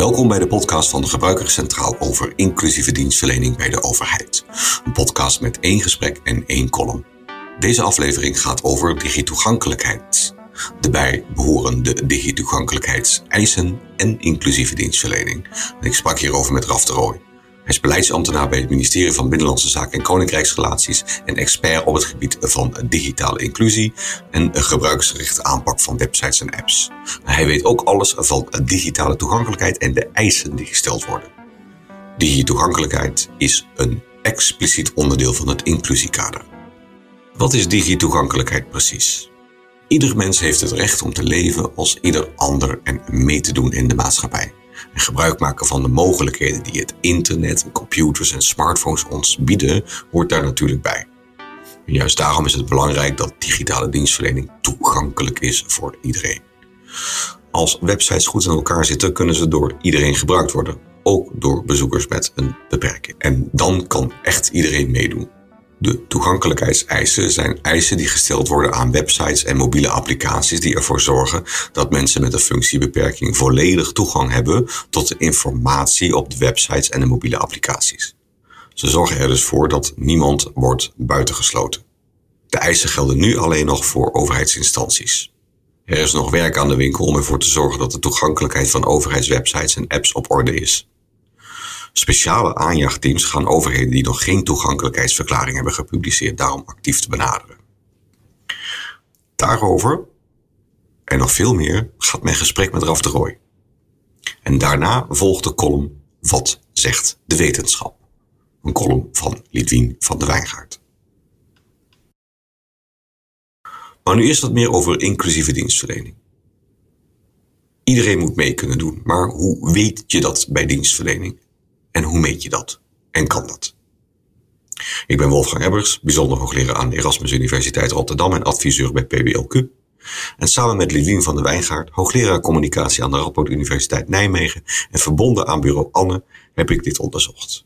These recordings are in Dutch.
Welkom bij de podcast van de Gebruiker Centraal over inclusieve dienstverlening bij de overheid. Een podcast met één gesprek en één column. Deze aflevering gaat over digitoegankelijkheid. De bijbehorende digitoegankelijkheidseisen en inclusieve dienstverlening. Ik sprak hierover met Raf de Rooij. Is beleidsambtenaar bij het ministerie van Binnenlandse Zaken en Koninkrijksrelaties en expert op het gebied van digitale inclusie en gebruiksgerichte aanpak van websites en apps. Hij weet ook alles van digitale toegankelijkheid en de eisen die gesteld worden. Digitoegankelijkheid is een expliciet onderdeel van het inclusiekader. Wat is digitoegankelijkheid precies? Ieder mens heeft het recht om te leven als ieder ander en mee te doen in de maatschappij en gebruik maken van de mogelijkheden die het internet, computers en smartphones ons bieden, hoort daar natuurlijk bij. En juist daarom is het belangrijk dat digitale dienstverlening toegankelijk is voor iedereen. Als websites goed in elkaar zitten, kunnen ze door iedereen gebruikt worden, ook door bezoekers met een beperking. En dan kan echt iedereen meedoen. De toegankelijkheidseisen zijn eisen die gesteld worden aan websites en mobiele applicaties die ervoor zorgen dat mensen met een functiebeperking volledig toegang hebben tot de informatie op de websites en de mobiele applicaties. Ze zorgen er dus voor dat niemand wordt buitengesloten. De eisen gelden nu alleen nog voor overheidsinstanties. Er is nog werk aan de winkel om ervoor te zorgen dat de toegankelijkheid van overheidswebsites en apps op orde is. Speciale aanjachtteams gaan overheden die nog geen toegankelijkheidsverklaring hebben gepubliceerd daarom actief te benaderen. Daarover en nog veel meer gaat mijn gesprek met Raf de Rooij. En daarna volgt de column Wat zegt de wetenschap? Een column van Lidwien van de Wijngaard. Maar nu eerst wat meer over inclusieve dienstverlening. Iedereen moet mee kunnen doen, maar hoe weet je dat bij dienstverlening? En hoe meet je dat? En kan dat? Ik ben Wolfgang Ebbers, bijzonder hoogleraar aan de Erasmus Universiteit Rotterdam en adviseur bij PBLQ. En samen met Lidwien van de Wijngaard, hoogleraar communicatie aan de Radboud Universiteit Nijmegen en verbonden aan bureau Anne, heb ik dit onderzocht.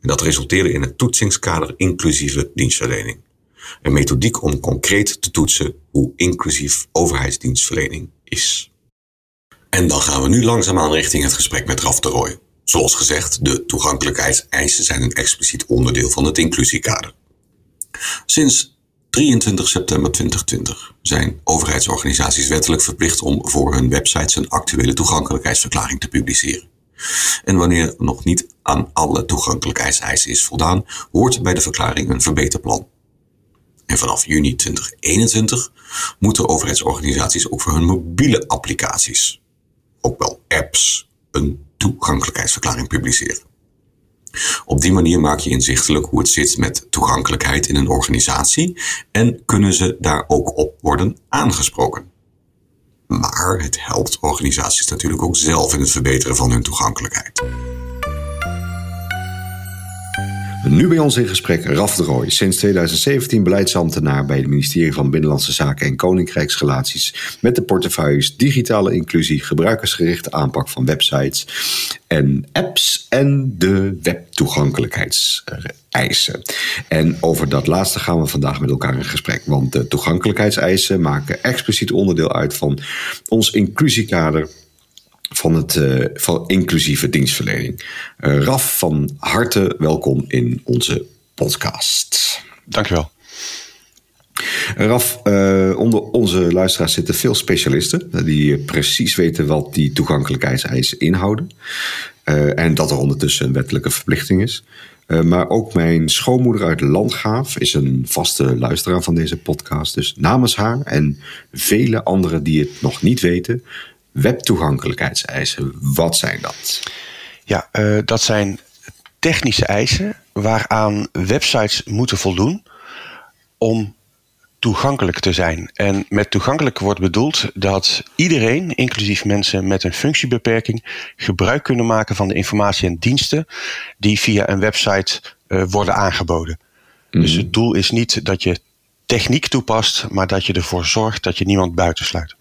En dat resulteerde in het toetsingskader inclusieve dienstverlening. Een methodiek om concreet te toetsen hoe inclusief overheidsdienstverlening is. En dan gaan we nu langzaamaan richting het gesprek met Raf de. Zoals gezegd, de toegankelijkheidseisen zijn een expliciet onderdeel van het inclusiekader. Sinds 23 september 2020 zijn overheidsorganisaties wettelijk verplicht om voor hun websites een actuele toegankelijkheidsverklaring te publiceren. En wanneer nog niet aan alle toegankelijkheidseisen is voldaan, hoort bij de verklaring een verbeterplan. En vanaf juni 2021 moeten overheidsorganisaties ook voor hun mobiele applicaties, ook wel apps, een toegankelijkheidsverklaring publiceren. Op die manier maak je inzichtelijk hoe het zit met toegankelijkheid in een organisatie en kunnen ze daar ook op worden aangesproken. Maar het helpt organisaties natuurlijk ook zelf in het verbeteren van hun toegankelijkheid. Nu bij ons in gesprek Raf de Rooij, sinds 2017 beleidsambtenaar bij het ministerie van Binnenlandse Zaken en Koninkrijksrelaties met de portefeuilles digitale inclusie, gebruikersgerichte aanpak van websites en apps en de webtoegankelijkheidseisen. En over dat laatste gaan we vandaag met elkaar in gesprek, want de toegankelijkheidseisen maken expliciet onderdeel uit van ons inclusiekader van, het, uh, van inclusieve dienstverlening. Uh, Raf, van harte welkom in onze podcast. Dankjewel. Raf, uh, onder onze luisteraars zitten veel specialisten die precies weten wat die toegankelijkheidseisen inhouden. en dat er ondertussen een wettelijke verplichting is. maar ook mijn schoonmoeder uit Landgraaf is een vaste luisteraar van deze podcast. Dus namens haar en vele anderen die het nog niet weten, Webtoegankelijkheidseisen, wat zijn dat? Ja, uh, dat zijn technische eisen waaraan websites moeten voldoen om toegankelijk te zijn. En met toegankelijk wordt bedoeld dat iedereen, inclusief mensen met een functiebeperking, gebruik kunnen maken van de informatie en diensten die via een website uh, worden aangeboden. Mm. Dus het doel is niet dat je techniek toepast, maar dat je ervoor zorgt dat je niemand buitensluit.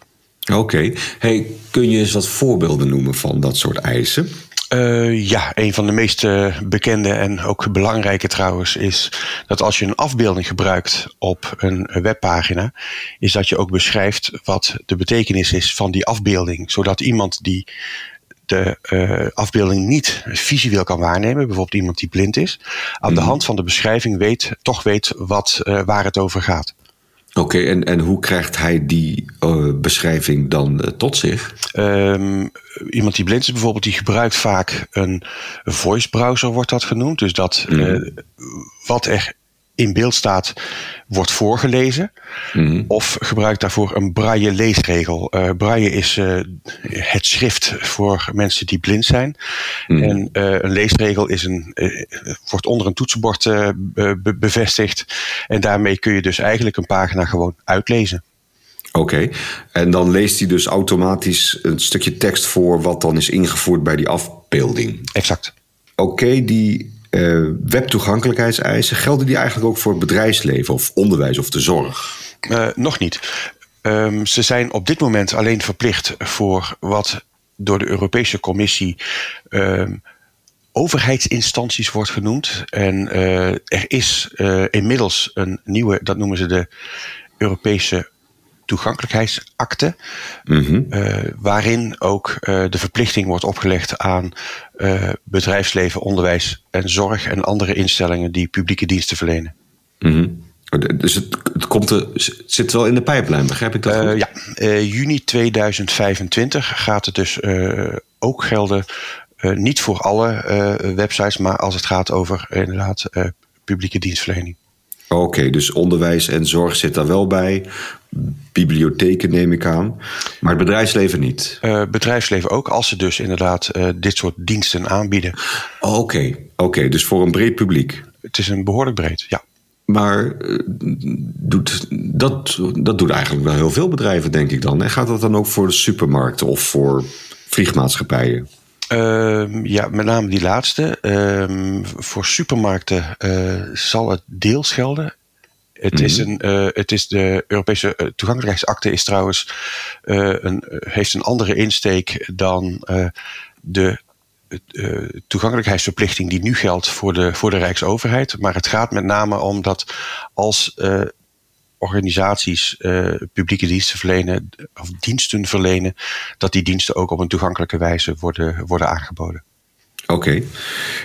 Oké. Hey, kun je eens wat voorbeelden noemen van dat soort eisen? Uh, ja, een van de meest uh, bekende en ook belangrijke trouwens is dat als je een afbeelding gebruikt op een webpagina, is dat je ook beschrijft wat de betekenis is van die afbeelding, zodat iemand die de uh, afbeelding niet visueel kan waarnemen, bijvoorbeeld iemand die blind is, aan de hand van de beschrijving weet, toch weet wat, waar het over gaat. Oké, en, en hoe krijgt hij die uh, beschrijving dan uh, tot zich? Um, iemand die blind is bijvoorbeeld, die gebruikt vaak een voice browser, wordt dat genoemd. Dus dat mm. uh, wat er in beeld staat, wordt voorgelezen. Mm. Of gebruikt daarvoor een braille leesregel. Uh, braille is uh, het schrift voor mensen die blind zijn. Mm. En uh, een leesregel is een, wordt onder een toetsenbord be bevestigd. En daarmee kun je dus eigenlijk een pagina gewoon uitlezen. Oké, okay. en dan leest hij dus automatisch een stukje tekst voor wat dan is ingevoerd bij die afbeelding. Exact. Oké, okay, die uh, webtoegankelijkheidseisen, gelden die eigenlijk ook voor het bedrijfsleven of onderwijs of de zorg? Uh, nog niet. Um, ze zijn op dit moment alleen verplicht voor wat door de Europese Commissie um, overheidsinstanties wordt genoemd. En uh, er is inmiddels een nieuwe, dat noemen ze de Europese toegankelijkheidsakte. Mm -hmm. uh, waarin ook uh, de verplichting wordt opgelegd aan uh, bedrijfsleven, onderwijs en zorg en andere instellingen die publieke diensten verlenen. Mm -hmm. Dus het, het, komt er, het zit wel in de pijplijn, begrijp ik dat? Goed? ja, juni 2025 gaat het dus ook gelden. niet voor alle websites, maar als het gaat over inderdaad publieke dienstverlening. Oké, okay, dus onderwijs en zorg zit daar wel bij. Bibliotheken neem ik aan. Maar het bedrijfsleven niet? Uh, bedrijfsleven ook, als ze dus inderdaad uh, dit soort diensten aanbieden. Oké, okay. oké, okay, dus voor een breed publiek. Het is een behoorlijk breed, ja. Maar uh, doet, dat, dat doen eigenlijk wel heel veel bedrijven, denk ik dan. En gaat dat dan ook voor de supermarkten of voor vliegmaatschappijen? Uh, ja, met name die laatste. Uh, voor supermarkten uh, zal het deels gelden. Het, mm-hmm. is een, uh, het is de Europese toegankelijkheidsakte is trouwens een, heeft een andere insteek dan de toegankelijkheidsverplichting die nu geldt voor de, voor de Rijksoverheid. Maar het gaat met name om dat als organisaties uh, publieke diensten verlenen of diensten verlenen, dat die diensten ook op een toegankelijke wijze worden, worden aangeboden. Oké.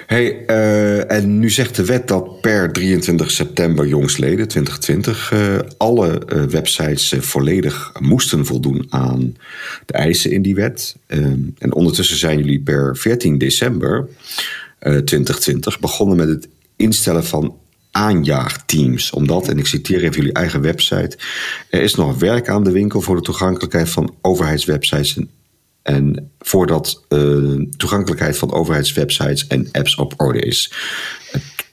Hey, uh, en nu zegt de wet dat per 23 september jongsleden 2020 uh, alle uh, websites volledig moesten voldoen aan de eisen in die wet. en ondertussen zijn jullie per 14 december 2020 begonnen met het instellen van aanjaagteams. Omdat, en ik citeer even jullie eigen website, er is nog werk aan de winkel voor de toegankelijkheid van overheidswebsites en, en voordat uh, toegankelijkheid van overheidswebsites en apps op orde is.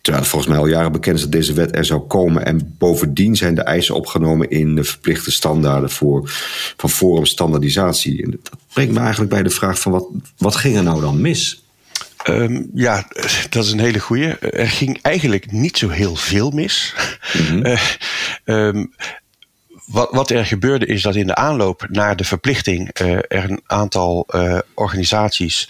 Terwijl het volgens mij al jaren bekend is dat deze wet er zou komen. En bovendien zijn de eisen opgenomen in de verplichte standaarden voor, van forumstandaardisatie. En dat brengt me eigenlijk bij de vraag van wat, wat ging er nou dan mis? Um, ja, dat is een hele goeie. Er ging eigenlijk niet zo heel veel mis. Uh, um, wat, wat, er gebeurde is dat in de aanloop naar de verplichting uh, er een aantal uh, organisaties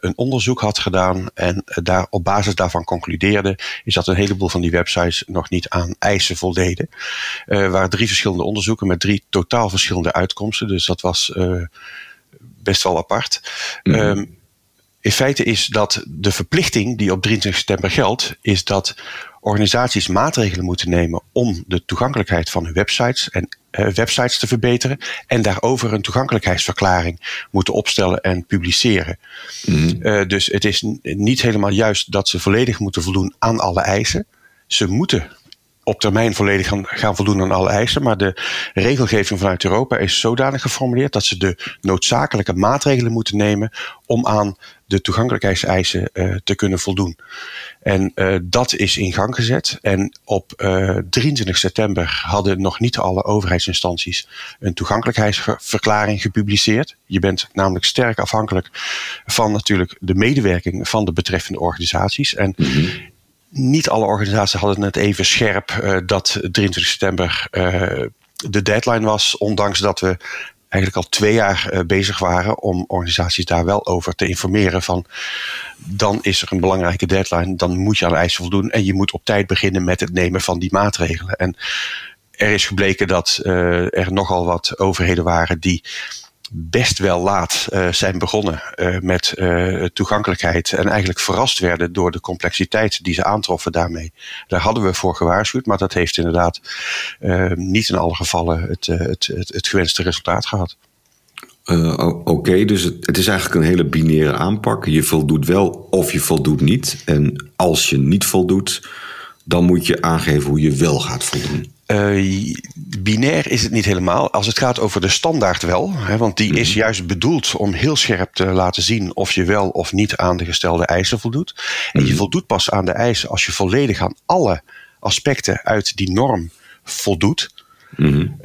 een onderzoek had gedaan en daar op basis daarvan concludeerde is dat een heleboel van die websites nog niet aan eisen voldeden. Er waren drie verschillende onderzoeken met drie totaal verschillende uitkomsten, dus dat was best wel apart. Mm-hmm. Um, in feite is dat de verplichting die op 23 september geldt, is dat organisaties maatregelen moeten nemen om de toegankelijkheid van hun websites en uh, websites te verbeteren en daarover een toegankelijkheidsverklaring moeten opstellen en publiceren. Mm. Uh, dus het is niet helemaal juist dat ze volledig moeten voldoen aan alle eisen. Ze moeten op termijn volledig gaan, voldoen aan alle eisen. Maar de regelgeving vanuit Europa is zodanig geformuleerd dat ze de noodzakelijke maatregelen moeten nemen om aan de toegankelijkheidseisen uh, te kunnen voldoen. En uh, dat is in gang gezet. En op uh, eh, 23 september hadden nog niet alle overheidsinstanties een toegankelijkheidsverklaring gepubliceerd. Je bent namelijk sterk afhankelijk van natuurlijk de medewerking van de betreffende organisaties. En -hmm niet alle organisaties hadden het even scherp uh, dat 23 september uh, de deadline was, ondanks dat we eigenlijk al twee jaar uh, bezig waren om organisaties daar wel over te informeren van dan is er een belangrijke deadline, dan moet je aan eisen voldoen en je moet op tijd beginnen met het nemen van die maatregelen. En er is gebleken dat er nogal wat overheden waren die best wel laat uh, zijn begonnen uh, met uh, toegankelijkheid. En eigenlijk verrast werden door de complexiteit die ze aantroffen daarmee. Daar hadden we voor gewaarschuwd, maar dat heeft inderdaad niet in alle gevallen het, het, het, het gewenste resultaat gehad. Oké, dus het, is eigenlijk een hele binaire aanpak. Je voldoet wel of je voldoet niet. En als je niet voldoet, dan moet je aangeven hoe je wel gaat voldoen. Uh, binair is het niet helemaal. Als het gaat over de standaard wel, hè, want die is mhm. juist bedoeld om heel scherp te laten zien of je wel of niet aan de gestelde eisen voldoet. En je mhm. voldoet pas aan de eisen als je volledig aan alle aspecten uit die norm voldoet. Mm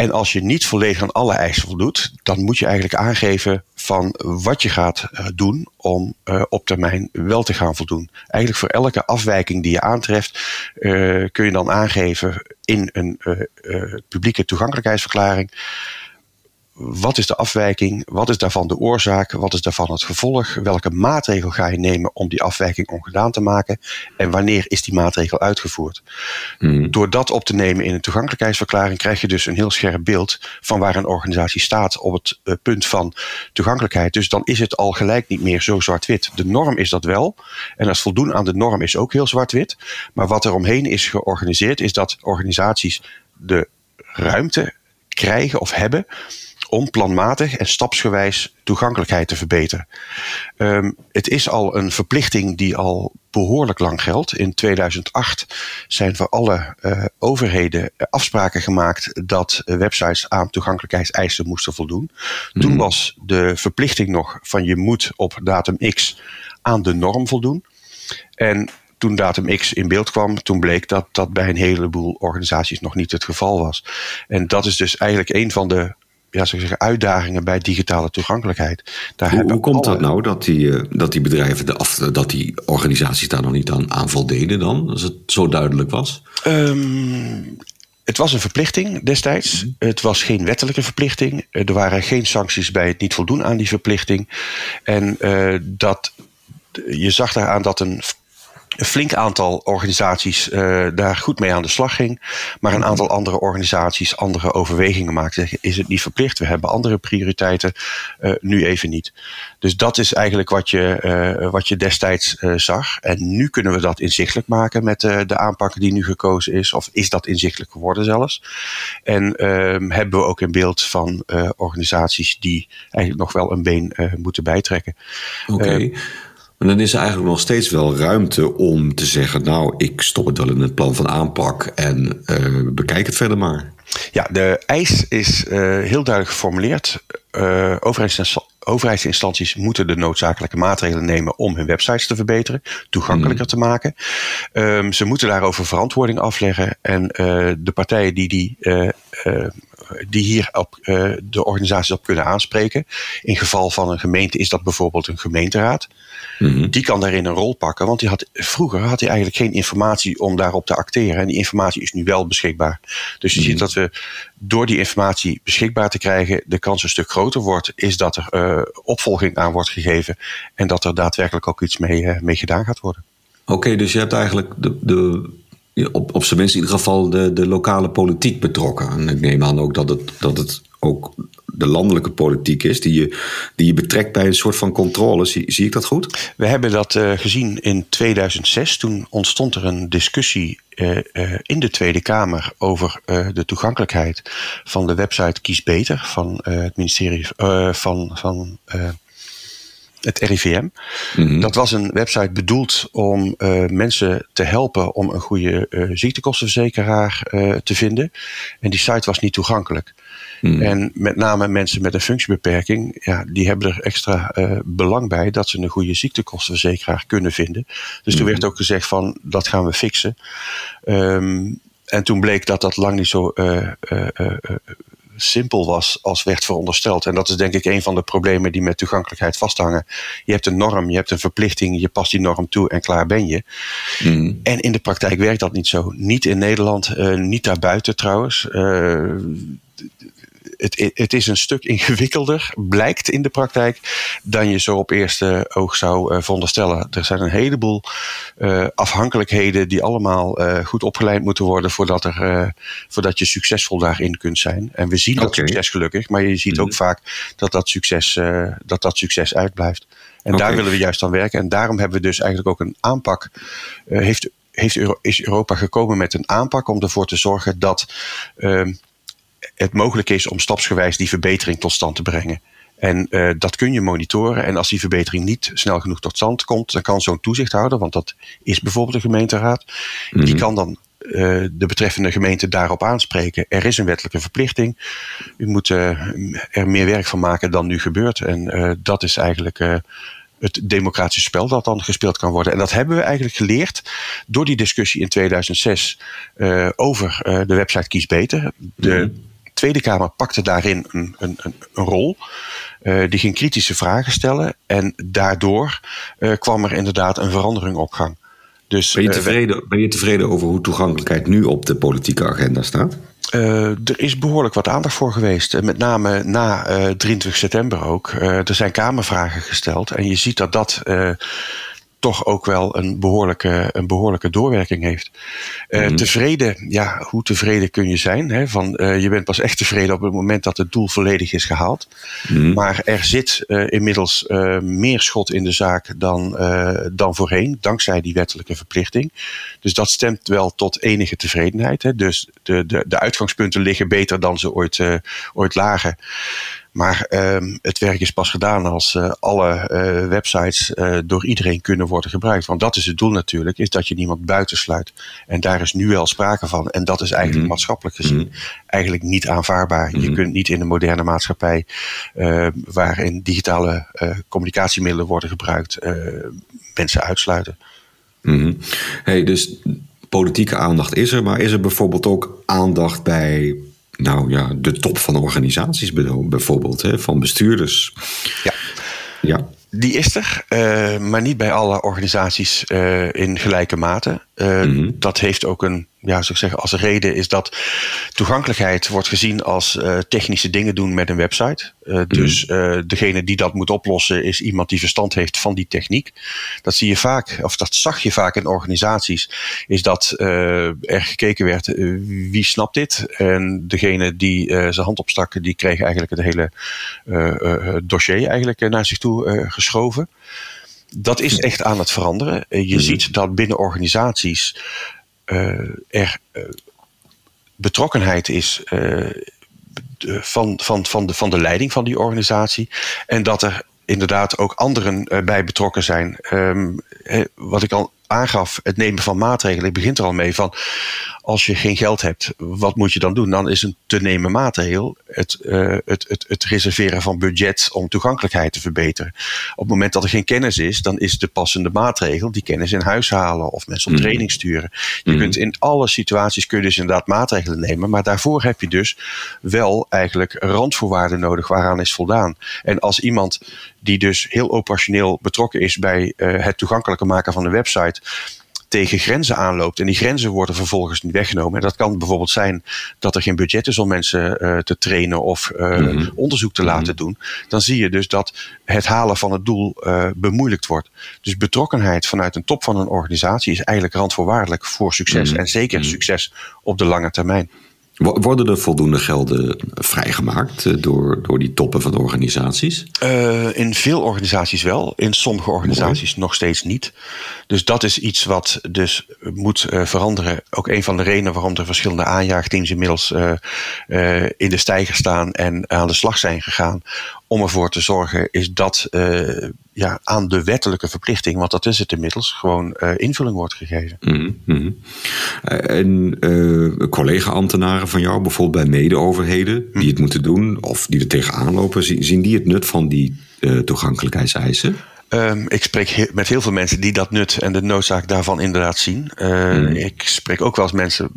en als je niet volledig aan alle eisen voldoet, dan moet je eigenlijk aangeven van wat je gaat eh, doen om uh, op termijn wel te gaan voldoen. Eigenlijk voor elke afwijking die je aantreft, uh, kun je dan aangeven in een publieke toegankelijkheidsverklaring wat is de afwijking? Wat is daarvan de oorzaak? Wat is daarvan het gevolg? Welke maatregel ga je nemen om die afwijking ongedaan te maken? En wanneer is die maatregel uitgevoerd? Hmm. Door dat op te nemen in een toegankelijkheidsverklaring krijg je dus een heel scherp beeld van waar een organisatie staat op het uh, punt van toegankelijkheid. Dus dan is het al gelijk niet meer zo zwart-wit. De norm is dat wel. En als voldoen aan de norm is ook heel zwart-wit. Maar wat er omheen is georganiseerd, is dat organisaties de ruimte krijgen of hebben om planmatig en stapsgewijs toegankelijkheid te verbeteren. Um, het is al een verplichting die al behoorlijk lang geldt. In 2008 zijn voor alle uh, overheden afspraken gemaakt dat websites aan toegankelijkheidseisen moesten voldoen. Toen mhm. was de verplichting nog van je moet op datum X aan de norm voldoen. En toen datum X in beeld kwam, toen bleek dat dat bij een heleboel organisaties nog niet het geval was. En dat is dus eigenlijk een van de ja, zou zeggen, uitdagingen bij digitale toegankelijkheid. Daar hoe, hoe komt dat nou dat die, eh, dat die bedrijven, de af, dat die organisaties daar nog niet aan, aan voldeden dan, als het zo duidelijk was? Um, het was een verplichting destijds. Mhm. Het was geen wettelijke verplichting. Er waren geen sancties bij het niet voldoen aan die verplichting. En uh, dat, je zag daaraan dat een een flink aantal organisaties uh, daar goed mee aan de slag ging. Maar een aantal andere organisaties andere overwegingen maakten. Is het niet verplicht? We hebben andere prioriteiten. Uh, nu even niet. Dus dat is eigenlijk wat je, uh, wat je destijds zag. En nu kunnen we dat inzichtelijk maken met de aanpak die nu gekozen is. Of is dat inzichtelijk geworden zelfs. En ehm, hebben we ook een beeld van organisaties die eigenlijk nog wel een been moeten bijtrekken. Oké. Maar dan is er eigenlijk nog steeds wel ruimte om te zeggen: Nou, ik stop het wel in het plan van aanpak en uh, bekijk het verder maar. Ja, de eis is uh, heel duidelijk geformuleerd. Uh, overheidsinstanties moeten de noodzakelijke maatregelen nemen om hun websites te verbeteren, toegankelijker mm. te maken. Um, ze moeten daarover verantwoording afleggen en de partijen die die die hier op, uh, de organisaties op kunnen aanspreken. In geval van een gemeente is dat bijvoorbeeld een gemeenteraad. Mhm. Die kan daarin een rol pakken, want die had, vroeger had hij eigenlijk geen informatie om daarop te acteren. En die informatie is nu wel beschikbaar. Dus je ziet mhm. dat we door die informatie beschikbaar te krijgen, de kans een stuk groter wordt, is dat er uh, opvolging aan wordt gegeven en dat er daadwerkelijk ook iets mee, uh, mee gedaan gaat worden. Oké, dus je hebt eigenlijk de, de op, op zijn minst in ieder geval de, de lokale politiek betrokken. En ik neem aan ook dat het, dat het ook de landelijke politiek is, die je, die je betrekt bij een soort van controle. Zie, zie ik dat goed? We hebben dat uh, gezien in 2006. Toen ontstond er een discussie uh, uh, in de Tweede Kamer over de toegankelijkheid van de website Kies Beter van het ministerie van. van het RIVM. Mhm. Dat was een website bedoeld om uh, mensen te helpen om een goede uh, ziektekostenverzekeraar uh, te vinden. En die site was niet toegankelijk. Mhm. En met name mensen met een functiebeperking, ja, die hebben er extra belang bij dat ze een goede ziektekostenverzekeraar kunnen vinden. Dus toen mhm. werd ook gezegd van dat gaan we fixen. Um, en toen bleek dat dat lang niet zo simpel was als werd verondersteld. En dat is denk ik een van de problemen die met toegankelijkheid vasthangen. Je hebt een norm, je hebt een verplichting, je past die norm toe en klaar ben je. Hmm. En in de praktijk werkt dat niet zo. Niet in Nederland, uh, niet daarbuiten trouwens. Uh, het, het is een stuk ingewikkelder, blijkt in de praktijk, dan je zo op eerste oog zou uh, veronderstellen. Er zijn een heleboel uh, afhankelijkheden die allemaal uh, goed opgeleid moeten worden voordat, er, voordat je succesvol daarin kunt zijn. En we zien dat succes gelukkig, maar je ziet ook mhm. vaak dat dat succes, dat dat succes uitblijft. En daar willen we juist aan werken. En daarom hebben we dus eigenlijk ook een aanpak. heeft heeft Euro, is Europa gekomen met een aanpak om ervoor te zorgen dat uh, het mogelijk is om stapsgewijs die verbetering tot stand te brengen. En uh, dat kun je monitoren. En als die verbetering niet snel genoeg tot stand komt, dan kan zo'n toezichthouder, want dat is bijvoorbeeld de gemeenteraad, die mhm. kan dan uh, de betreffende gemeente daarop aanspreken. Er is een wettelijke verplichting. U moet uh, er meer werk van maken dan nu gebeurt. En dat is eigenlijk het democratische spel dat dan gespeeld kan worden. En dat hebben we eigenlijk geleerd door die discussie in 2006 uh, over uh, de website Kies Beter. De mhm. Tweede Kamer pakte daarin een, een, een, een rol. Uh, die ging kritische vragen stellen. En daardoor kwam er inderdaad een verandering op gang. Dus, ben, je tevreden, ben je tevreden over hoe toegankelijkheid nu op de politieke agenda staat? Uh, er is behoorlijk wat aandacht voor geweest. Met name na uh, 23 september ook. Uh, er zijn Kamervragen gesteld. En je ziet dat dat toch ook wel een behoorlijke, een behoorlijke doorwerking heeft. Uh, Tevreden, ja, hoe tevreden kun je zijn? Hè? Van, uh, je bent pas echt tevreden op het moment dat het doel volledig is gehaald. Mm. Maar er zit uh, inmiddels meer schot in de zaak dan, dan voorheen, dankzij die wettelijke verplichting. Dus dat stemt wel tot enige tevredenheid. Hè? Dus de, de, de uitgangspunten liggen beter dan ze ooit, ooit lagen. Maar um, het werk is pas gedaan als uh, alle uh, websites uh, door iedereen kunnen worden gebruikt. Want dat is het doel natuurlijk, is dat je niemand buitensluit. En daar is nu wel sprake van. En dat is eigenlijk mm. maatschappelijk gezien mm. eigenlijk niet aanvaardbaar. Mm. Je kunt niet in een moderne maatschappij waarin digitale communicatiemiddelen worden gebruikt, mensen uitsluiten. Hey, dus politieke aandacht is er, maar is er bijvoorbeeld ook aandacht bij nou ja, de top van organisaties bijvoorbeeld, hè, van bestuurders. Ja. ja. Die is er, uh, maar niet bij alle organisaties uh, in gelijke mate. Uh, mm -hmm. Dat heeft ook een ja, zou ik zeggen, als reden is dat toegankelijkheid wordt gezien als uh, technische dingen doen met een website. Uh, dus uh, degene die dat moet oplossen is iemand die verstand heeft van die techniek. Dat zie je vaak, of dat zag je vaak in organisaties, is dat er gekeken werd wie snapt dit. En degene die zijn hand opstak, die kreeg eigenlijk het hele dossier eigenlijk naar zich toe geschoven. Dat is echt aan het veranderen. Je mm -hmm. ziet dat binnen organisaties uh, er uh, betrokkenheid is van, van, van, de, van de leiding van die organisatie. En dat er inderdaad ook anderen bij betrokken zijn. Um, wat ik al aangaf, het nemen van maatregelen. Ik begint er al mee van, als je geen geld hebt, wat moet je dan doen? Dan is een te nemen maatregel het, uh, het, het, het reserveren van budget om toegankelijkheid te verbeteren. Op het moment dat er geen kennis is, dan is de passende maatregel die kennis in huis halen of mensen op mm. training sturen. Je mm. kunt in alle situaties kun je dus inderdaad maatregelen nemen, maar daarvoor heb je dus wel eigenlijk randvoorwaarden nodig waaraan is voldaan. En als iemand die dus heel operationeel betrokken is bij uh, het toegankelijker maken van een website tegen grenzen aanloopt en die grenzen worden vervolgens niet weggenomen. En dat kan bijvoorbeeld zijn dat er geen budget is om mensen uh, te trainen of uh, mm -hmm. onderzoek te laten mm -hmm. doen. Dan zie je dus dat het halen van het doel uh, bemoeilijkt wordt. Dus betrokkenheid vanuit een top van een organisatie is eigenlijk randvoorwaardelijk voor succes. Mm -hmm. En zeker mhm. succes op de lange termijn. Worden er voldoende gelden vrijgemaakt eh, door, door die toppen van de organisaties? Uh, in veel organisaties wel, in sommige organisaties Mooi. nog steeds niet. Dus dat is iets wat dus moet uh, veranderen. Ook een van de redenen waarom er verschillende aanjaagteams inmiddels uh, in de stijger staan en aan de slag zijn gegaan om ervoor te zorgen is dat uh, ja, aan de wettelijke verplichting, want dat is het inmiddels, gewoon uh, invulling wordt gegeven. Mm -hmm. En uh, collega-ambtenaren van jou, bijvoorbeeld bij mede-overheden, die mm. het moeten doen of die er tegenaan lopen, zien die het nut van die toegankelijkheidseisen? Um, ik spreek he met heel veel mensen die dat nut en de noodzaak daarvan inderdaad zien. Uh, mm. Ik spreek ook wel eens mensen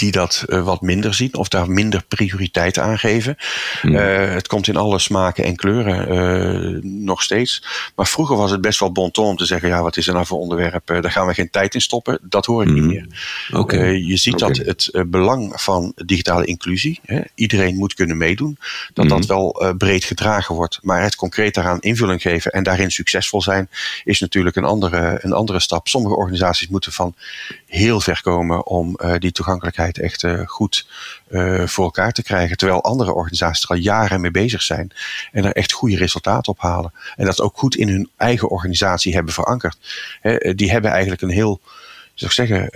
die dat wat minder zien of daar minder prioriteit aan geven. Hmm. het komt in alle smaken en kleuren nog steeds. Maar vroeger was het best wel bon ton om te zeggen: ja, wat is er nou voor onderwerp? daar gaan we geen tijd in stoppen. Dat hoor ik niet hmm. meer. je ziet dat het belang van digitale inclusie, hè, iedereen moet kunnen meedoen, dat dat hmm. wel breed gedragen wordt. Maar het concreet daaraan invulling geven en daarin succesvol zijn, is natuurlijk een andere, een andere stap. Sommige organisaties moeten van heel ver komen om die toegankelijkheid echt uh, goed uh, voor elkaar te krijgen. Terwijl andere organisaties er al jaren mee bezig zijn en er echt goede resultaten op halen. En dat ook goed in hun eigen organisatie hebben verankerd. He, die hebben eigenlijk een heel, zou ik zeggen,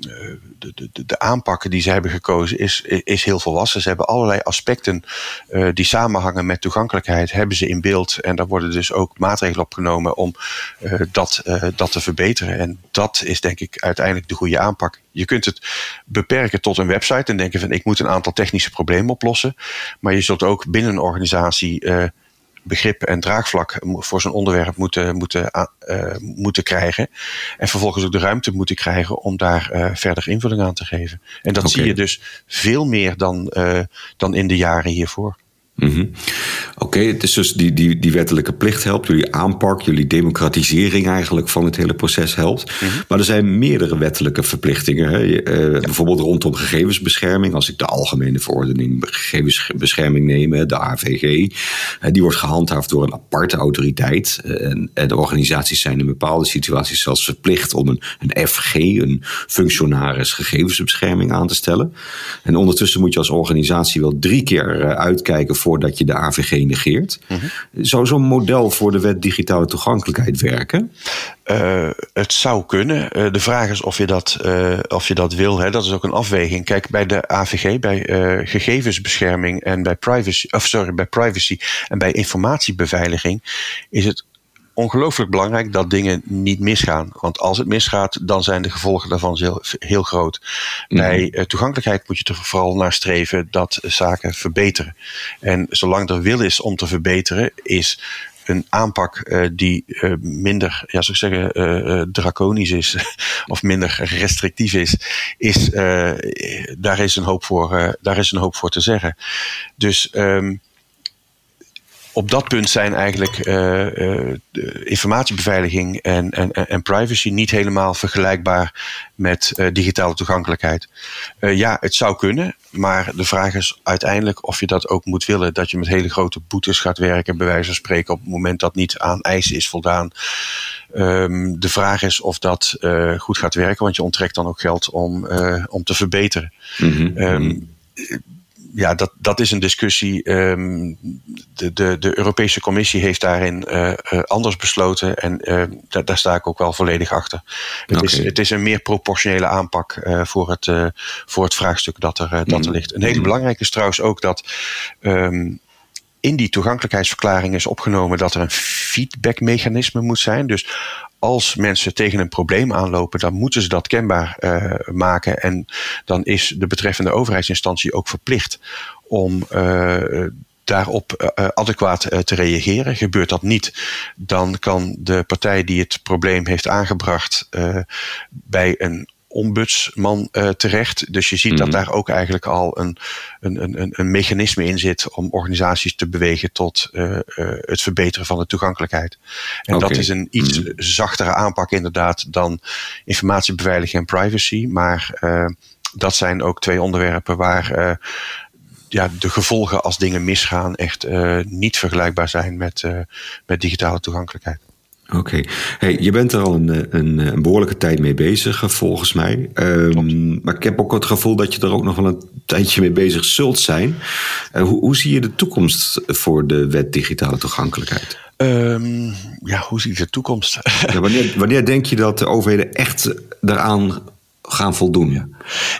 de, de, de aanpakken die ze hebben gekozen is, is heel volwassen. Ze hebben allerlei aspecten uh, die samenhangen met toegankelijkheid, hebben ze in beeld. En daar worden dus ook maatregelen op genomen om uh, dat, dat te verbeteren. En dat is denk ik uiteindelijk de goede aanpak. Je kunt het beperken tot een website en denken van ik moet een aantal technische problemen oplossen. Maar je zult ook binnen een organisatie begrip en draagvlak voor zo'n onderwerp moeten, moeten, uh, moeten krijgen. En vervolgens ook de ruimte moeten krijgen om daar uh, verder invulling aan te geven. En dat okay. zie je dus veel meer dan, uh, dan in de jaren hiervoor. Mm -hmm. Oké, okay, het is dus die, die, die wettelijke plicht helpt, jullie aanpak, jullie democratisering eigenlijk van het hele proces helpt. Mm -hmm. Maar er zijn meerdere wettelijke verplichtingen. Hè? Uh, ja. Bijvoorbeeld rondom gegevensbescherming. Als ik de Algemene Verordening Gegevensbescherming neem, de AVG, uh, die wordt gehandhaafd door een aparte autoriteit. Uh, en, en, de organisaties zijn in bepaalde situaties zelfs verplicht om een, een FG, een functionaris gegevensbescherming aan te stellen. En ondertussen moet je als organisatie wel drie keer uitkijken voor voordat je de AVG negeert. Mm -hmm. Zou zo'n model voor de wet digitale toegankelijkheid werken? Uh, het zou kunnen. Uh, de vraag is of je dat, uh, of je dat wil. Hè. Dat is ook een afweging. Kijk, bij de AVG, bij gegevensbescherming en bij privacy, of sorry, bij privacy en bij informatiebeveiliging is het ongelooflijk belangrijk dat dingen niet misgaan. Want als het misgaat, dan zijn de gevolgen daarvan heel, heel groot. Mm. Bij uh, toegankelijkheid moet je er vooral naar streven dat zaken verbeteren. En zolang er wil is om te verbeteren, is een aanpak uh, die uh, minder, ja, zou ik zeggen, draconisch is of minder restrictief is, is daar is een hoop voor, daar is een hoop voor te zeggen. Dus um, op dat punt zijn eigenlijk uh, uh, informatiebeveiliging en, en, en privacy niet helemaal vergelijkbaar met uh, digitale toegankelijkheid. ja, het zou kunnen, maar de vraag is uiteindelijk of je dat ook moet willen. Dat je met hele grote boetes gaat werken, bij wijze van spreken, op het moment dat niet aan eisen is voldaan. Um, de vraag is of dat goed gaat werken, want je onttrekt dan ook geld om, om te verbeteren. Mm -hmm. um, ja, dat, dat is een discussie. Um, de, de, de Europese Commissie heeft daarin uh, uh, anders besloten. En uh, daar, daar sta ik ook wel volledig achter. Het, okay. is, het is een meer proportionele aanpak voor, het, voor het vraagstuk dat er, dat er mm. ligt. Een hele mm. belangrijke is trouwens ook dat. Um, in die toegankelijkheidsverklaring is opgenomen dat er een feedbackmechanisme moet zijn. Dus als mensen tegen een probleem aanlopen, dan moeten ze dat kenbaar uh, maken. En dan is de betreffende overheidsinstantie ook verplicht om uh, daarop uh, adequaat te reageren. Gebeurt dat niet, dan kan de partij die het probleem heeft aangebracht bij een ombudsman uh, terecht. Dus je ziet mm -hmm. dat mhm. daar ook eigenlijk al een, een, een, een mechanisme in zit om organisaties te bewegen tot uh, uh, het verbeteren van de toegankelijkheid. En okay. dat is een iets mm -hmm. zachtere aanpak inderdaad dan informatiebeveiliging en privacy. Maar dat zijn ook twee onderwerpen waar ja, de gevolgen als dingen misgaan echt niet vergelijkbaar zijn met, met digitale toegankelijkheid. Oké. Okay. Hey, je bent er al een, een, een, behoorlijke tijd mee bezig, volgens mij. Um, maar ik heb ook het gevoel dat je er ook nog wel een tijdje mee bezig zult zijn. Uh, hoe, hoe, zie je de toekomst voor de wet digitale toegankelijkheid? Um, ja, hoe zie je de toekomst? ja, wanneer, wanneer denk je dat de overheden echt daaraan gaan voldoen? Ja.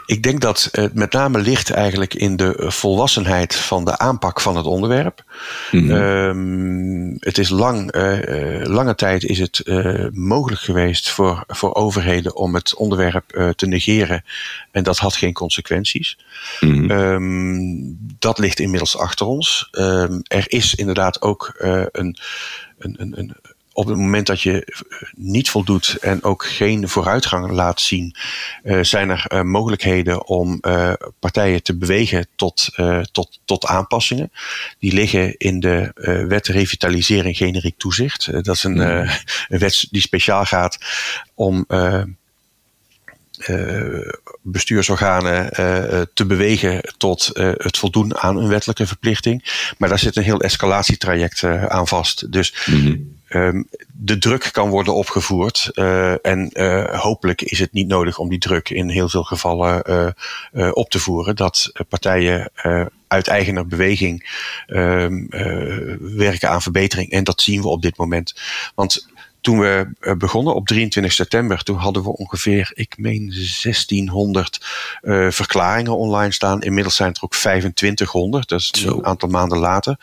Ik denk dat het met name ligt eigenlijk in de volwassenheid van de aanpak van het onderwerp. Mm-hmm. Um, het is lang, uh, lange tijd is het uh, mogelijk geweest voor, voor overheden om het onderwerp uh, te negeren. En dat had geen consequenties. Mm-hmm. Um, dat ligt inmiddels achter ons. Um, er is inderdaad ook een, een, een, een op het moment dat je niet voldoet en ook geen vooruitgang laat zien, zijn er mogelijkheden om partijen te bewegen tot, tot, tot aanpassingen. Die liggen in de wet revitalisering generiek toezicht. dat is een, hmm. een wet die speciaal gaat om uh, bestuursorganen uh, te bewegen tot uh, het voldoen aan een wettelijke verplichting. Maar daar zit een heel escalatietraject aan vast. Dus mm de druk kan worden opgevoerd. en hopelijk is het niet nodig om die druk in heel veel gevallen op te voeren. Dat partijen uit eigener beweging ehm, werken aan verbetering. En dat zien we op dit moment. Want toen we eh, begonnen op 23 september, toen hadden we ongeveer, ik meen 1600 uh, eh, verklaringen online staan. Inmiddels zijn het er ook 2500, dat is een aantal maanden later.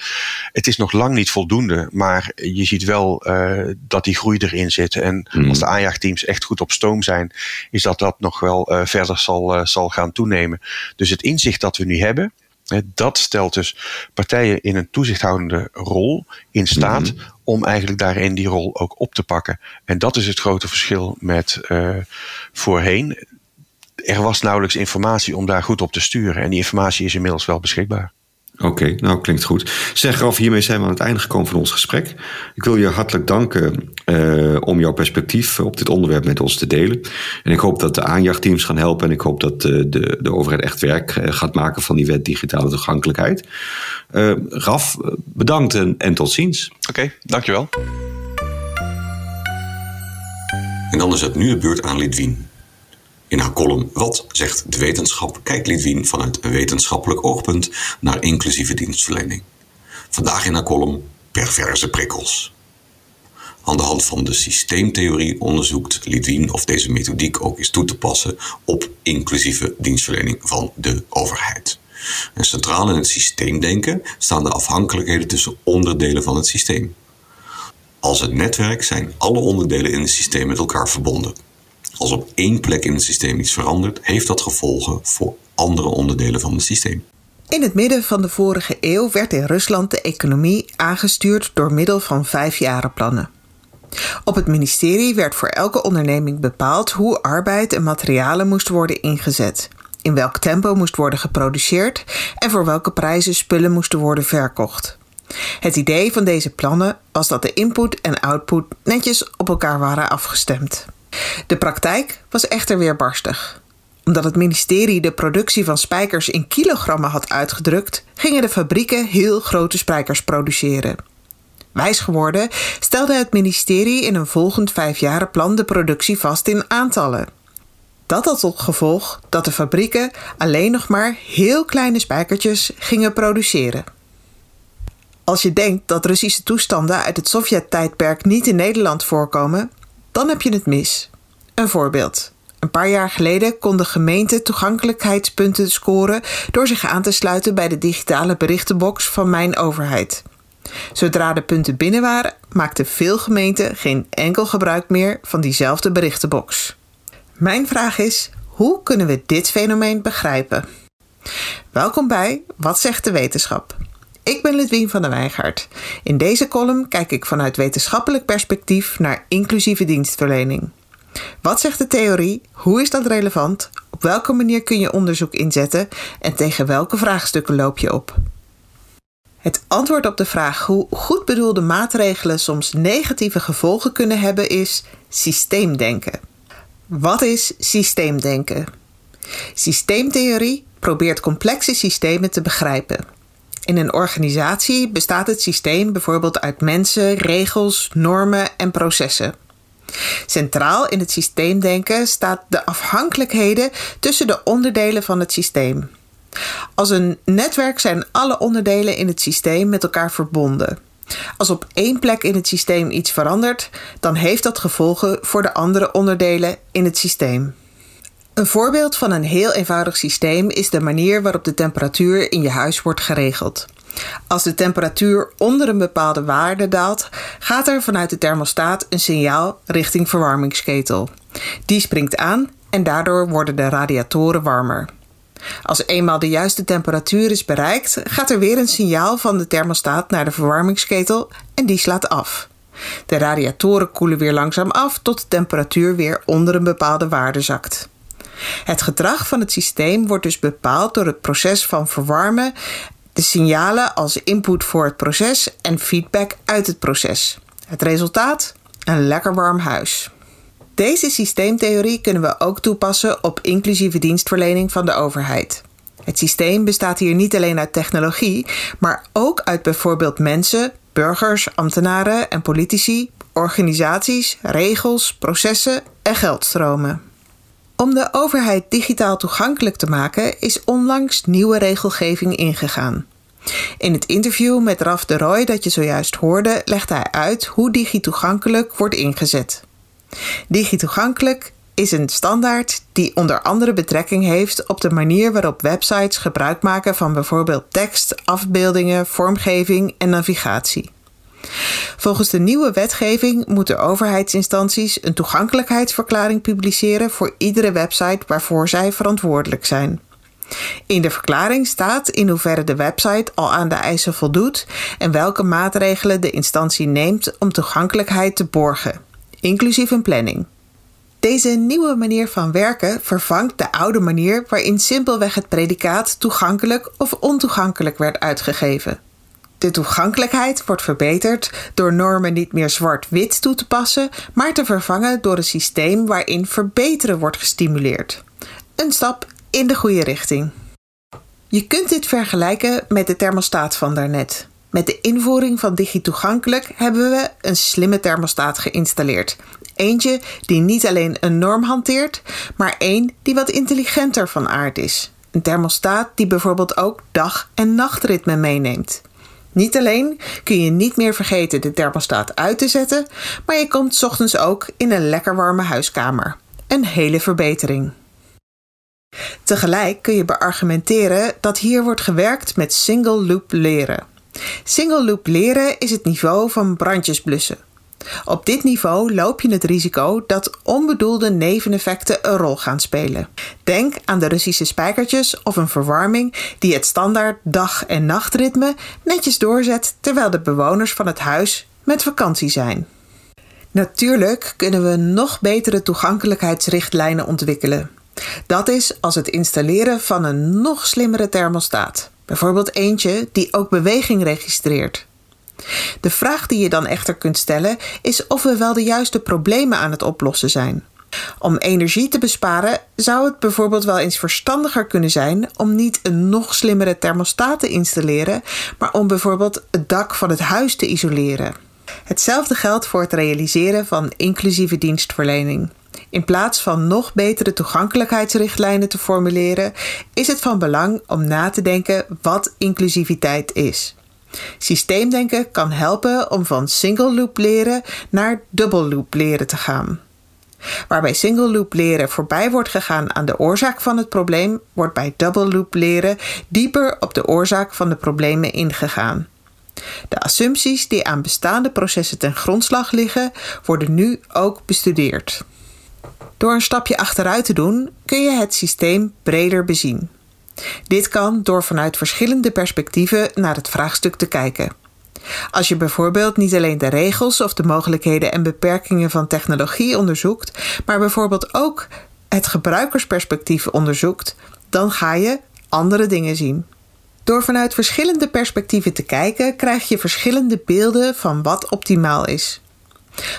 Het is nog lang niet voldoende, maar je ziet wel uh, dat die groei erin zit. En hmm. als de aanjaagteams echt goed op stoom zijn, is dat dat nog wel uh, verder zal, zal gaan toenemen. Dus het inzicht dat we nu hebben, dat stelt dus partijen in een toezichthoudende rol in staat mhm. om eigenlijk daarin die rol ook op te pakken. En dat is het grote verschil met uh, voorheen. Er was nauwelijks informatie om daar goed op te sturen. En die informatie is inmiddels wel beschikbaar. Oké, nou klinkt goed. Zeg Raf, hiermee zijn we aan het einde gekomen van ons gesprek. Ik wil je hartelijk danken uh, om jouw perspectief op dit onderwerp met ons te delen. En ik hoop dat de aanjachtteams gaan helpen en ik hoop dat de, de, de overheid echt werk eh, gaat maken van die wet digitale toegankelijkheid. Uh, Raf, bedankt en, en tot ziens. Oké, dankjewel. En dan is het nu de beurt aan Lidwien. In haar column Wat zegt de wetenschap kijkt Lidwien vanuit een wetenschappelijk oogpunt naar inclusieve dienstverlening. Vandaag in haar column Perverse prikkels. Aan de hand van de systeemtheorie onderzoekt Lidwien of deze methodiek ook is toe te passen op inclusieve dienstverlening van de overheid. En centraal in het systeemdenken staan de afhankelijkheden tussen onderdelen van het systeem. Als het netwerk zijn alle onderdelen in het systeem met elkaar verbonden. Als op één plek in het systeem iets verandert, heeft dat gevolgen voor andere onderdelen van het systeem. In het midden van de vorige eeuw werd in Rusland de economie aangestuurd door middel van vijfjarenplannen. Op het ministerie werd voor elke onderneming bepaald hoe arbeid en materialen moesten worden ingezet, in welk tempo moest worden geproduceerd en voor welke prijzen spullen moesten worden verkocht. Het idee van deze plannen was dat de input en output netjes op elkaar waren afgestemd. De praktijk was echter weerbarstig. Omdat het ministerie de productie van spijkers in kilogrammen had uitgedrukt, gingen de fabrieken heel grote spijkers produceren. Wijs geworden stelde het ministerie in een volgend vijfjarenplan de productie vast in aantallen. Dat had tot gevolg dat de fabrieken alleen nog maar heel kleine spijkertjes gingen produceren. Als je denkt dat Russische toestanden uit het Sovjet-tijdperk niet in Nederland voorkomen, dan heb je het mis. Een voorbeeld. Een paar jaar geleden konden gemeenten toegankelijkheidspunten scoren door zich aan te sluiten bij de digitale berichtenbox van Mijn Overheid. Zodra de punten binnen waren, maakten veel gemeenten geen enkel gebruik meer van diezelfde berichtenbox. Mijn vraag is: hoe kunnen we dit fenomeen begrijpen? Welkom bij Wat zegt de wetenschap? Ik ben Ludwien van der Wijngaard. In deze column kijk ik vanuit wetenschappelijk perspectief naar inclusieve dienstverlening. Wat zegt de theorie? Hoe is dat relevant? Op welke manier kun je onderzoek inzetten? En tegen welke vraagstukken loop je op? Het antwoord op de vraag hoe goed bedoelde maatregelen soms negatieve gevolgen kunnen hebben is systeemdenken. Wat is systeemdenken? Systeemtheorie probeert complexe systemen te begrijpen. In een organisatie bestaat het systeem bijvoorbeeld uit mensen, regels, normen en processen. Centraal in het systeemdenken staat de afhankelijkheden tussen de onderdelen van het systeem. Als een netwerk zijn alle onderdelen in het systeem met elkaar verbonden. Als op één plek in het systeem iets verandert, dan heeft dat gevolgen voor de andere onderdelen in het systeem. Een voorbeeld van een heel eenvoudig systeem is de manier waarop de temperatuur in je huis wordt geregeld. Als de temperatuur onder een bepaalde waarde daalt, gaat er vanuit de thermostaat een signaal richting verwarmingsketel. Die springt aan en daardoor worden de radiatoren warmer. Als eenmaal de juiste temperatuur is bereikt, gaat er weer een signaal van de thermostaat naar de verwarmingsketel en die slaat af. De radiatoren koelen weer langzaam af tot de temperatuur weer onder een bepaalde waarde zakt. Het gedrag van het systeem wordt dus bepaald door het proces van verwarmen, de signalen als input voor het proces en feedback uit het proces. Het resultaat? Een lekker warm huis. Deze systeemtheorie kunnen we ook toepassen op inclusieve dienstverlening van de overheid. Het systeem bestaat hier niet alleen uit technologie, maar ook uit bijvoorbeeld mensen, burgers, ambtenaren en politici, organisaties, regels, processen en geldstromen. Om de overheid digitaal toegankelijk te maken is onlangs nieuwe regelgeving ingegaan. In het interview met Raf de Roy dat je zojuist hoorde, legt hij uit hoe digitoegankelijk wordt ingezet. Digitoegankelijk is een standaard die onder andere betrekking heeft op de manier waarop websites gebruik maken van bijvoorbeeld tekst, afbeeldingen, vormgeving en navigatie. Volgens de nieuwe wetgeving moeten overheidsinstanties een toegankelijkheidsverklaring publiceren voor iedere website waarvoor zij verantwoordelijk zijn. In de verklaring staat in hoeverre de website al aan de eisen voldoet en welke maatregelen de instantie neemt om toegankelijkheid te borgen, inclusief een planning. Deze nieuwe manier van werken vervangt de oude manier waarin simpelweg het predicaat toegankelijk of ontoegankelijk werd uitgegeven. De toegankelijkheid wordt verbeterd door normen niet meer zwart-wit toe te passen, maar te vervangen door een systeem waarin verbeteren wordt gestimuleerd. Een stap in de goede richting. Je kunt dit vergelijken met de thermostaat van daarnet. Met de invoering van DigiToegankelijk hebben we een slimme thermostaat geïnstalleerd. Eentje die niet alleen een norm hanteert, maar één die wat intelligenter van aard is. Een thermostaat die bijvoorbeeld ook dag- en nachtritme meeneemt. Niet alleen kun je niet meer vergeten de thermostaat uit te zetten, maar je komt ochtends ook in een lekker warme huiskamer. Een hele verbetering. Tegelijk kun je beargumenteren dat hier wordt gewerkt met single loop leren. Single loop leren is het niveau van brandjes blussen. Op dit niveau loop je het risico dat onbedoelde neveneffecten een rol gaan spelen. Denk aan de Russische spijkertjes of een verwarming die het standaard dag- en nachtritme netjes doorzet terwijl de bewoners van het huis met vakantie zijn. Natuurlijk kunnen we nog betere toegankelijkheidsrichtlijnen ontwikkelen. Dat is als het installeren van een nog slimmere thermostaat. Bijvoorbeeld eentje die ook beweging registreert. De vraag die je dan echter kunt stellen is of we wel de juiste problemen aan het oplossen zijn. Om energie te besparen zou het bijvoorbeeld wel eens verstandiger kunnen zijn om niet een nog slimmere thermostaat te installeren, maar om bijvoorbeeld het dak van het huis te isoleren. Hetzelfde geldt voor het realiseren van inclusieve dienstverlening. In plaats van nog betere toegankelijkheidsrichtlijnen te formuleren, is het van belang om na te denken wat inclusiviteit is. Systeemdenken kan helpen om van single loop leren naar double loop leren te gaan. Waarbij single loop leren voorbij wordt gegaan aan de oorzaak van het probleem, wordt bij double loop leren dieper op de oorzaak van de problemen ingegaan. De assumpties die aan bestaande processen ten grondslag liggen, worden nu ook bestudeerd. Door een stapje achteruit te doen, kun je het systeem breder bezien. Dit kan door vanuit verschillende perspectieven naar het vraagstuk te kijken. Als je bijvoorbeeld niet alleen de regels of de mogelijkheden en beperkingen van technologie onderzoekt, maar bijvoorbeeld ook het gebruikersperspectief onderzoekt, dan ga je andere dingen zien. Door vanuit verschillende perspectieven te kijken, krijg je verschillende beelden van wat optimaal is.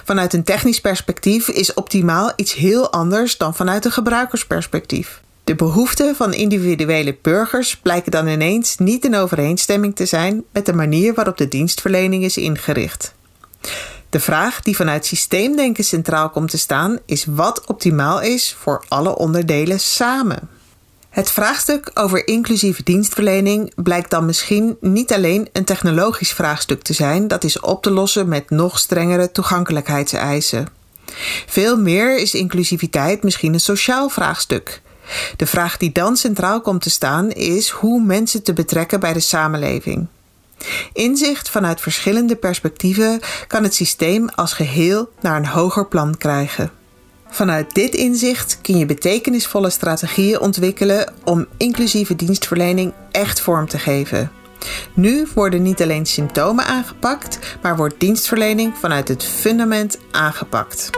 Vanuit een technisch perspectief is optimaal iets heel anders dan vanuit een gebruikersperspectief. De behoeften van individuele burgers blijken dan ineens niet in overeenstemming te zijn met de manier waarop de dienstverlening is ingericht. De vraag die vanuit systeemdenken centraal komt te staan is wat optimaal is voor alle onderdelen samen. Het vraagstuk over inclusieve dienstverlening blijkt dan misschien niet alleen een technologisch vraagstuk te zijn dat is op te lossen met nog strengere toegankelijkheidseisen. Veel meer is inclusiviteit misschien een sociaal vraagstuk. De vraag die dan centraal komt te staan is hoe mensen te betrekken bij de samenleving. Inzicht vanuit verschillende perspectieven kan het systeem als geheel naar een hoger plan krijgen. Vanuit dit inzicht kun je betekenisvolle strategieën ontwikkelen om inclusieve dienstverlening echt vorm te geven. Nu worden niet alleen symptomen aangepakt, maar wordt dienstverlening vanuit het fundament aangepakt.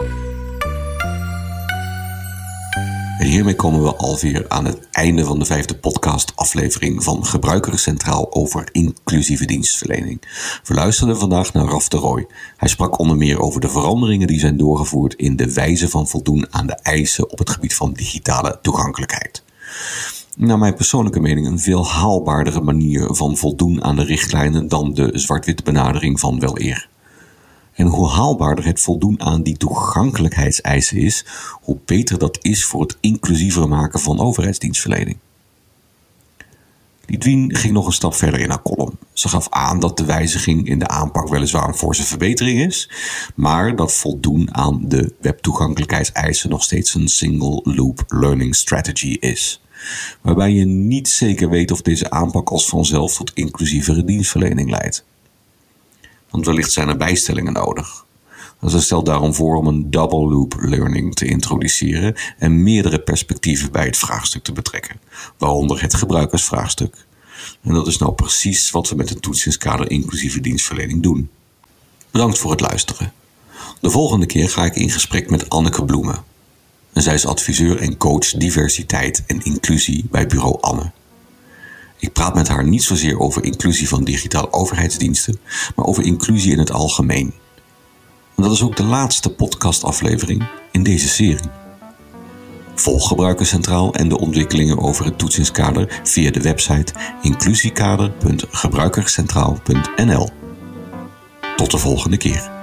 Hiermee komen we alweer aan het einde van de vijfde podcast-aflevering van Gebruikers Centraal over inclusieve dienstverlening. We luisterden vandaag naar Raf de Roy. Hij sprak onder meer over de veranderingen die zijn doorgevoerd in de wijze van voldoen aan de eisen op het gebied van digitale toegankelijkheid. Naar mijn persoonlijke mening een veel haalbaardere manier van voldoen aan de richtlijnen dan de zwart-wit benadering van wel eer. En hoe haalbaarder het voldoen aan die toegankelijkheidseisen is, hoe beter dat is voor het inclusiever maken van overheidsdienstverlening. Lidwien ging nog een stap verder in haar column. Ze gaf aan dat de wijziging in de aanpak weliswaar een forse verbetering is, maar dat voldoen aan de webtoegankelijkheidseisen nog steeds een single loop learning strategy is. Waarbij je niet zeker weet of deze aanpak als vanzelf tot inclusievere dienstverlening leidt want wellicht zijn er bijstellingen nodig. Ze stelt daarom voor om een double loop learning te introduceren en meerdere perspectieven bij het vraagstuk te betrekken, waaronder het gebruikersvraagstuk. En dat is nou precies wat we met het toetsingskader inclusieve dienstverlening doen. Bedankt voor het luisteren. De volgende keer ga ik in gesprek met Anneke Bloemen. En zij is adviseur en coach diversiteit en inclusie bij bureau Anne. Ik praat met haar niet zozeer over inclusie van digitale overheidsdiensten, maar over inclusie in het algemeen. En dat is ook de laatste podcastaflevering in deze serie. Volg Gebruikerscentraal en de ontwikkelingen over het toetsingskader via de website inclusiekader.gebruikerscentraal.nl. Tot de volgende keer.